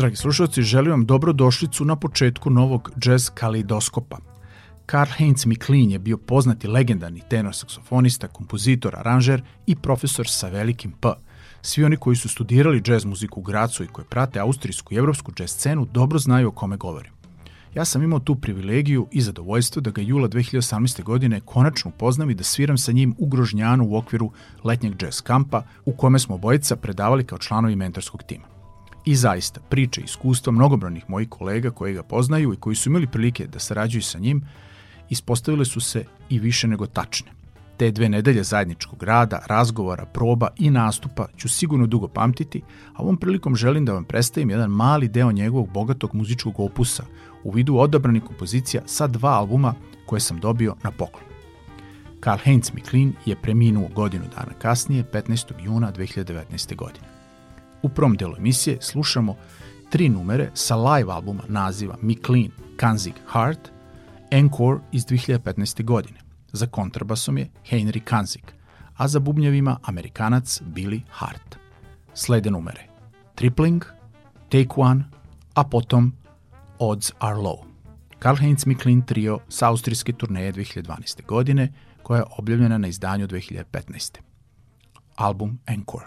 Dragi slušalci, želim vam dobrodošlicu na početku novog jazz kaleidoskopa. Karl Heinz McLean je bio poznati legendarni tenor saksofonista, kompozitor, aranžer i profesor sa velikim P. Svi oni koji su studirali jazz muziku u Gracu i koji prate austrijsku i evropsku jazz scenu dobro znaju o kome govorim. Ja sam imao tu privilegiju i zadovoljstvo da ga jula 2018. godine konačno upoznam i da sviram sa njim u Grožnjanu u okviru letnjeg jazz kampa u kome smo obojica predavali kao članovi mentorskog tima. I zaista, priče iskustva mnogobrojnih mojih kolega koji ga poznaju i koji su imali prilike da sarađuju sa njim, ispostavile su se i više nego tačne. Te dve nedelje zajedničkog rada, razgovora, proba i nastupa ću sigurno dugo pamtiti, a ovom prilikom želim da vam predstavim jedan mali deo njegovog bogatog muzičkog opusa u vidu odabranih kompozicija sa dva albuma koje sam dobio na poklon. Karl Heinz McLean je preminuo godinu dana kasnije, 15. juna 2019. godine. U prvom delu emisije slušamo tri numere sa live albuma naziva McLean Kanzig Heart, Encore iz 2015. godine. Za kontrabasom je Henry Kanzig, a za bubnjevima Amerikanac Billy Hart. Slede numere Tripling, Take One, a potom Odds Are Low. Karl-Heinz McLean trio sa austrijske turneje 2012. godine, koja je objavljena na izdanju 2015. Album Encore.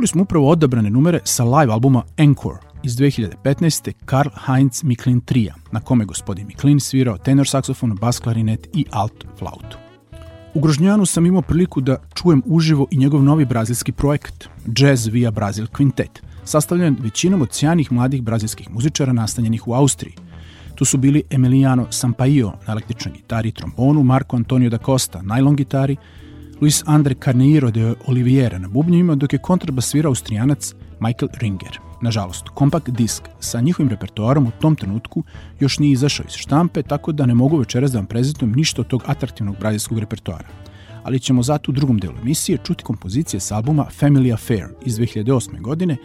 Čuli smo upravo odabrane numere sa live albuma Encore iz 2015. Karl Heinz Miklin Trija, na kome gospodin Miklin svirao tenor saksofon, bas klarinet i alt flautu. U Grožnjanu sam imao priliku da čujem uživo i njegov novi brazilski projekat, Jazz via Brazil Quintet, sastavljen većinom od sjajnih mladih brazilskih muzičara nastanjenih u Austriji. Tu su bili Emiliano Sampaio na električnoj gitari i trombonu, Marco Antonio da Costa na nylon gitari, Luis Andre Carneiro de Oliviera na bubnjima, dok je kontrabas svirao austrijanac Michael Ringer. Nažalost, kompakt disk sa njihovim repertoarom u tom trenutku još nije izašao iz štampe, tako da ne mogu večeras da vam prezentujem ništa od tog atraktivnog brazilskog repertoara. Ali ćemo zato u drugom delu emisije čuti kompozicije s albuma Family Affair iz 2008. godine,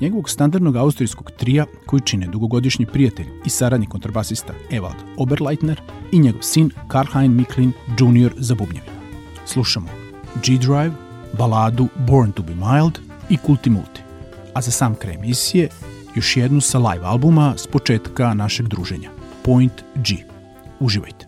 njegovog standardnog austrijskog trija koji čine dugogodišnji prijatelj i saradnik kontrabasista Ewald Oberleitner i njegov sin Karl-Hein Miklin Jr. za bubnjevima. Slušamo G-Drive, baladu Born to be Mild i Kulti Multi. A za sam kraj emisije još jednu sa live albuma s početka našeg druženja, Point G. Uživajte.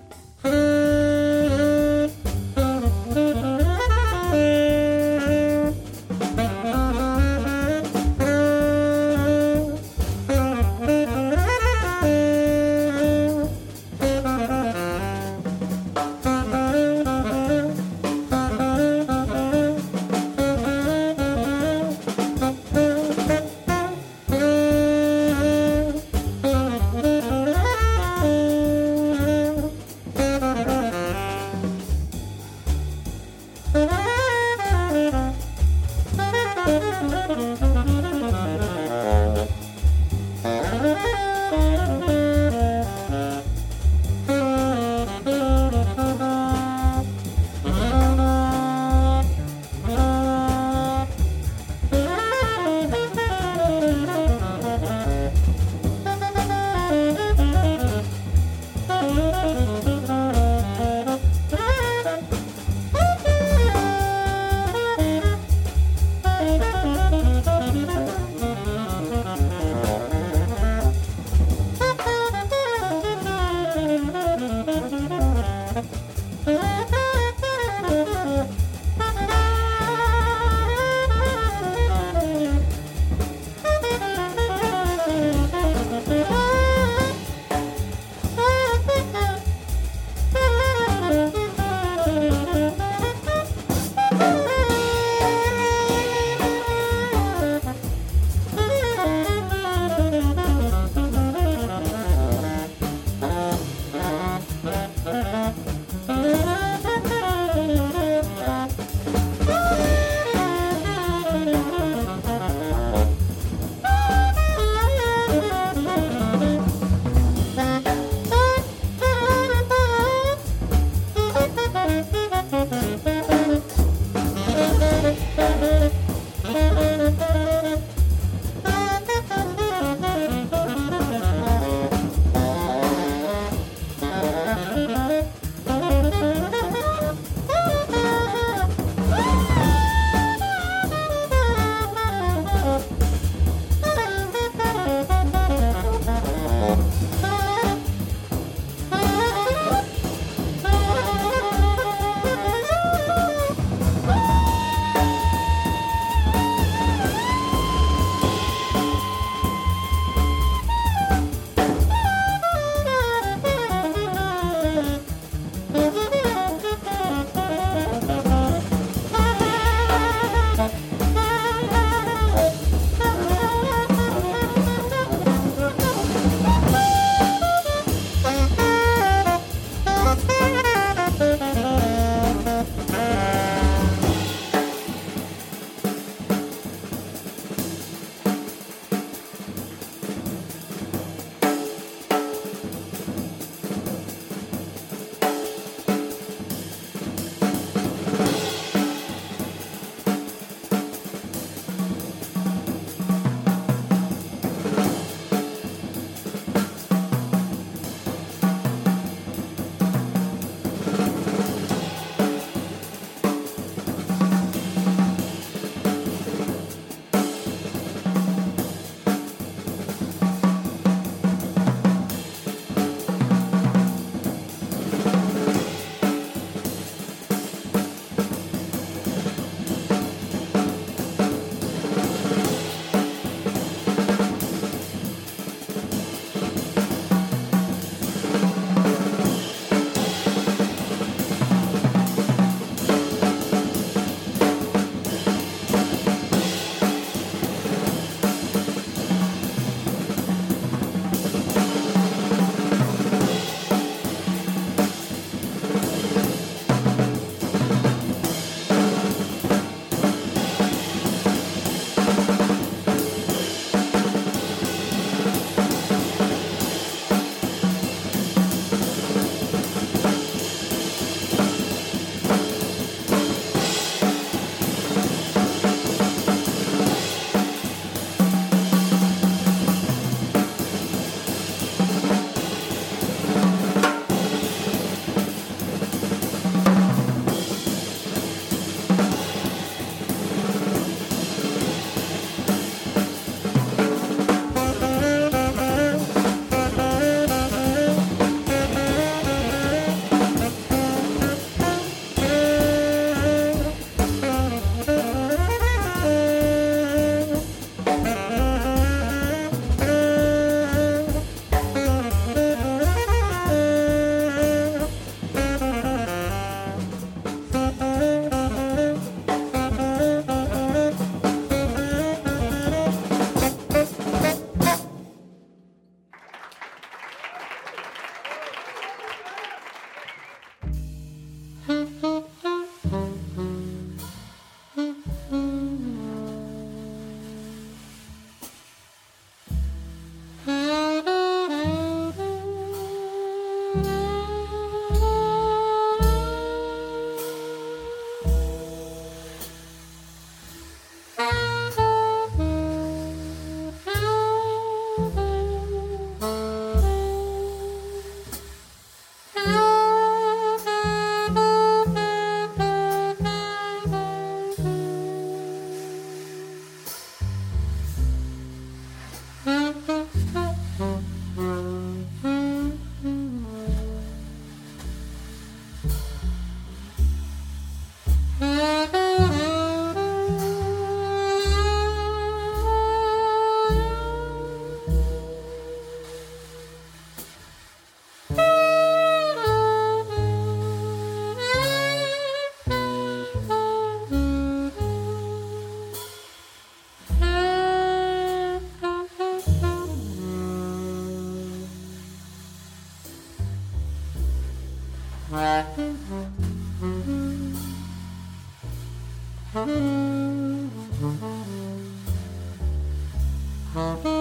Mm-hmm.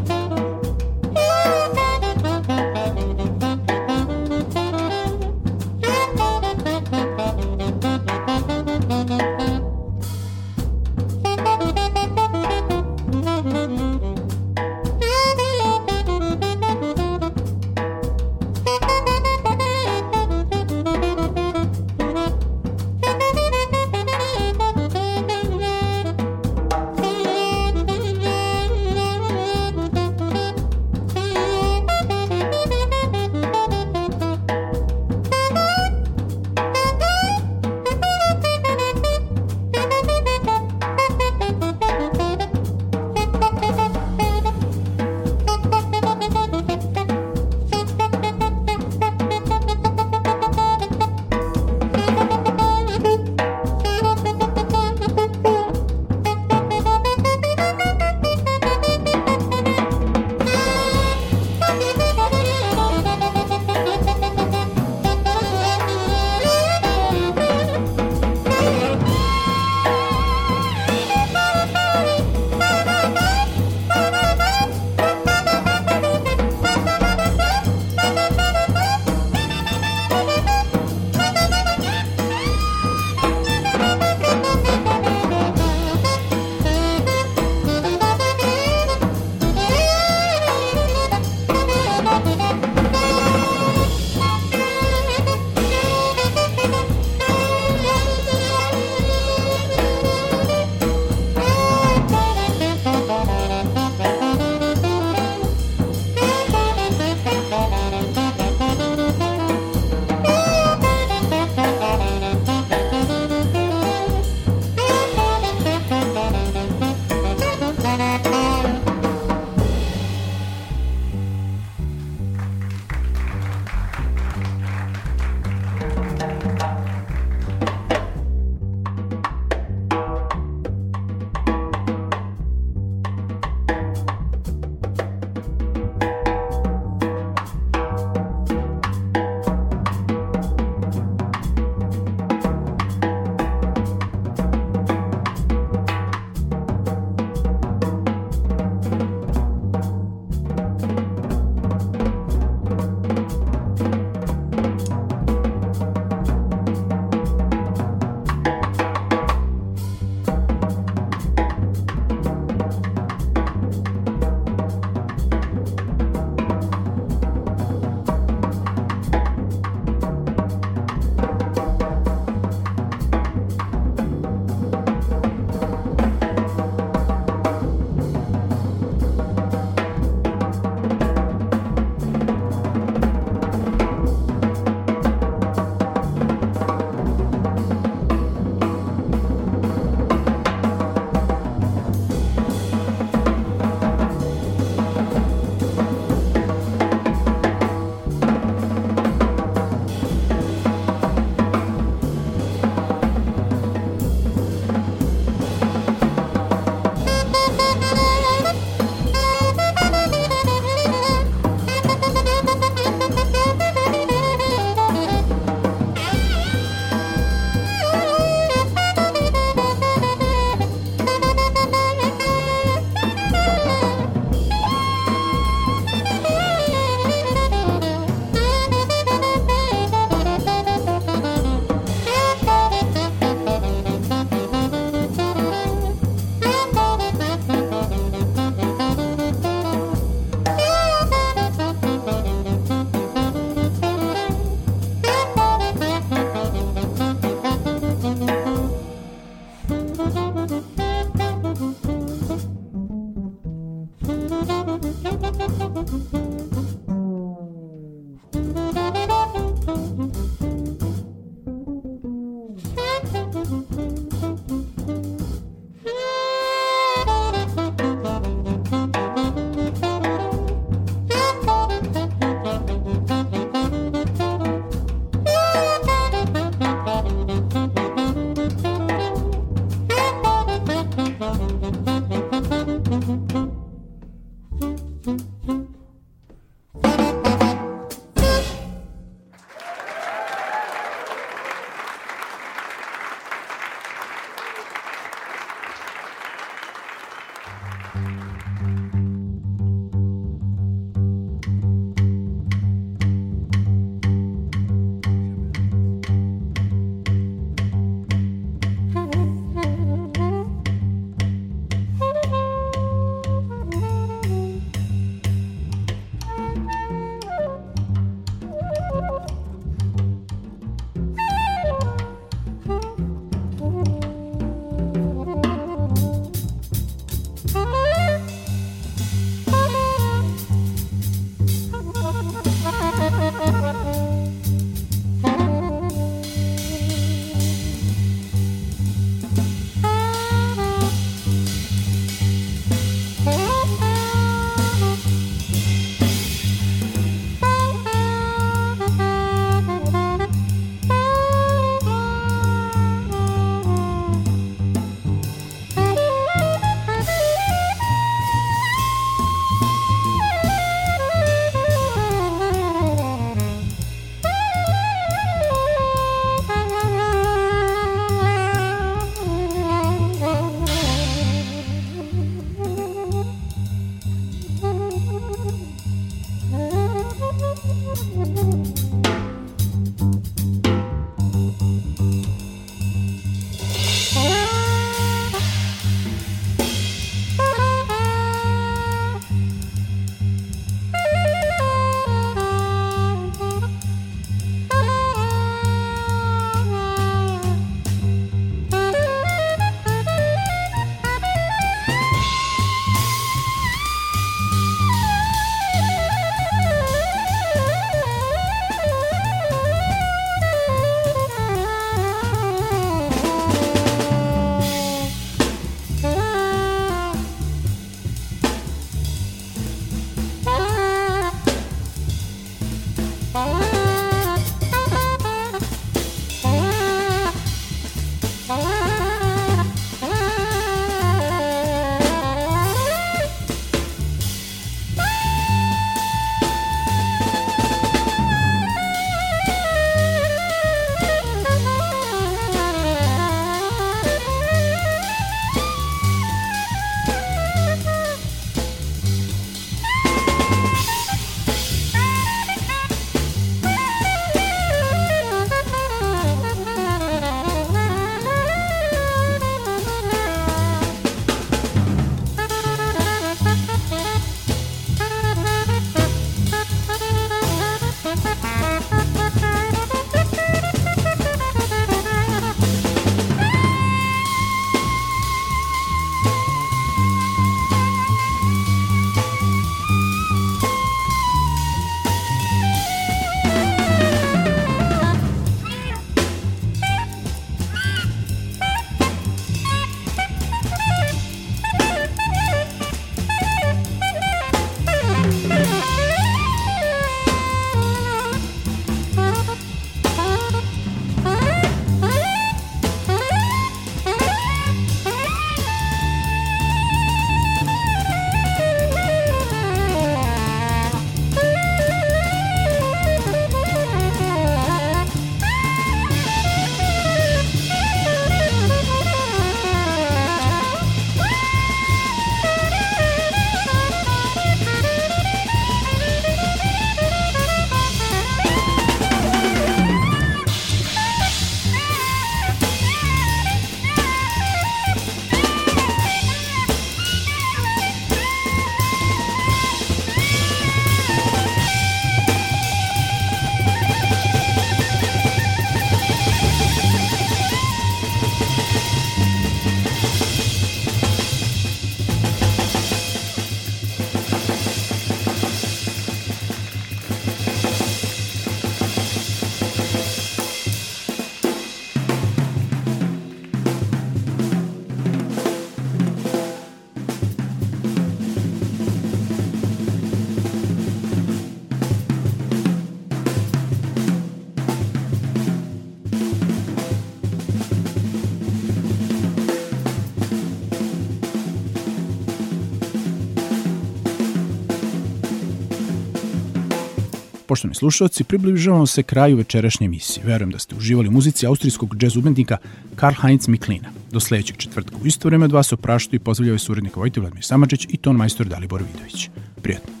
Poštovani slušalci, približavamo se kraju večerašnje emisije. Verujem da ste uživali u muzici austrijskog džez umetnika Karl Heinz Miklina. Do sledećeg četvrtka u isto vreme od vas opraštaju i pozdravljaju suradnika Vojte Vladimir Samadžić i ton majstor Dalibor Vidović. Prijatno.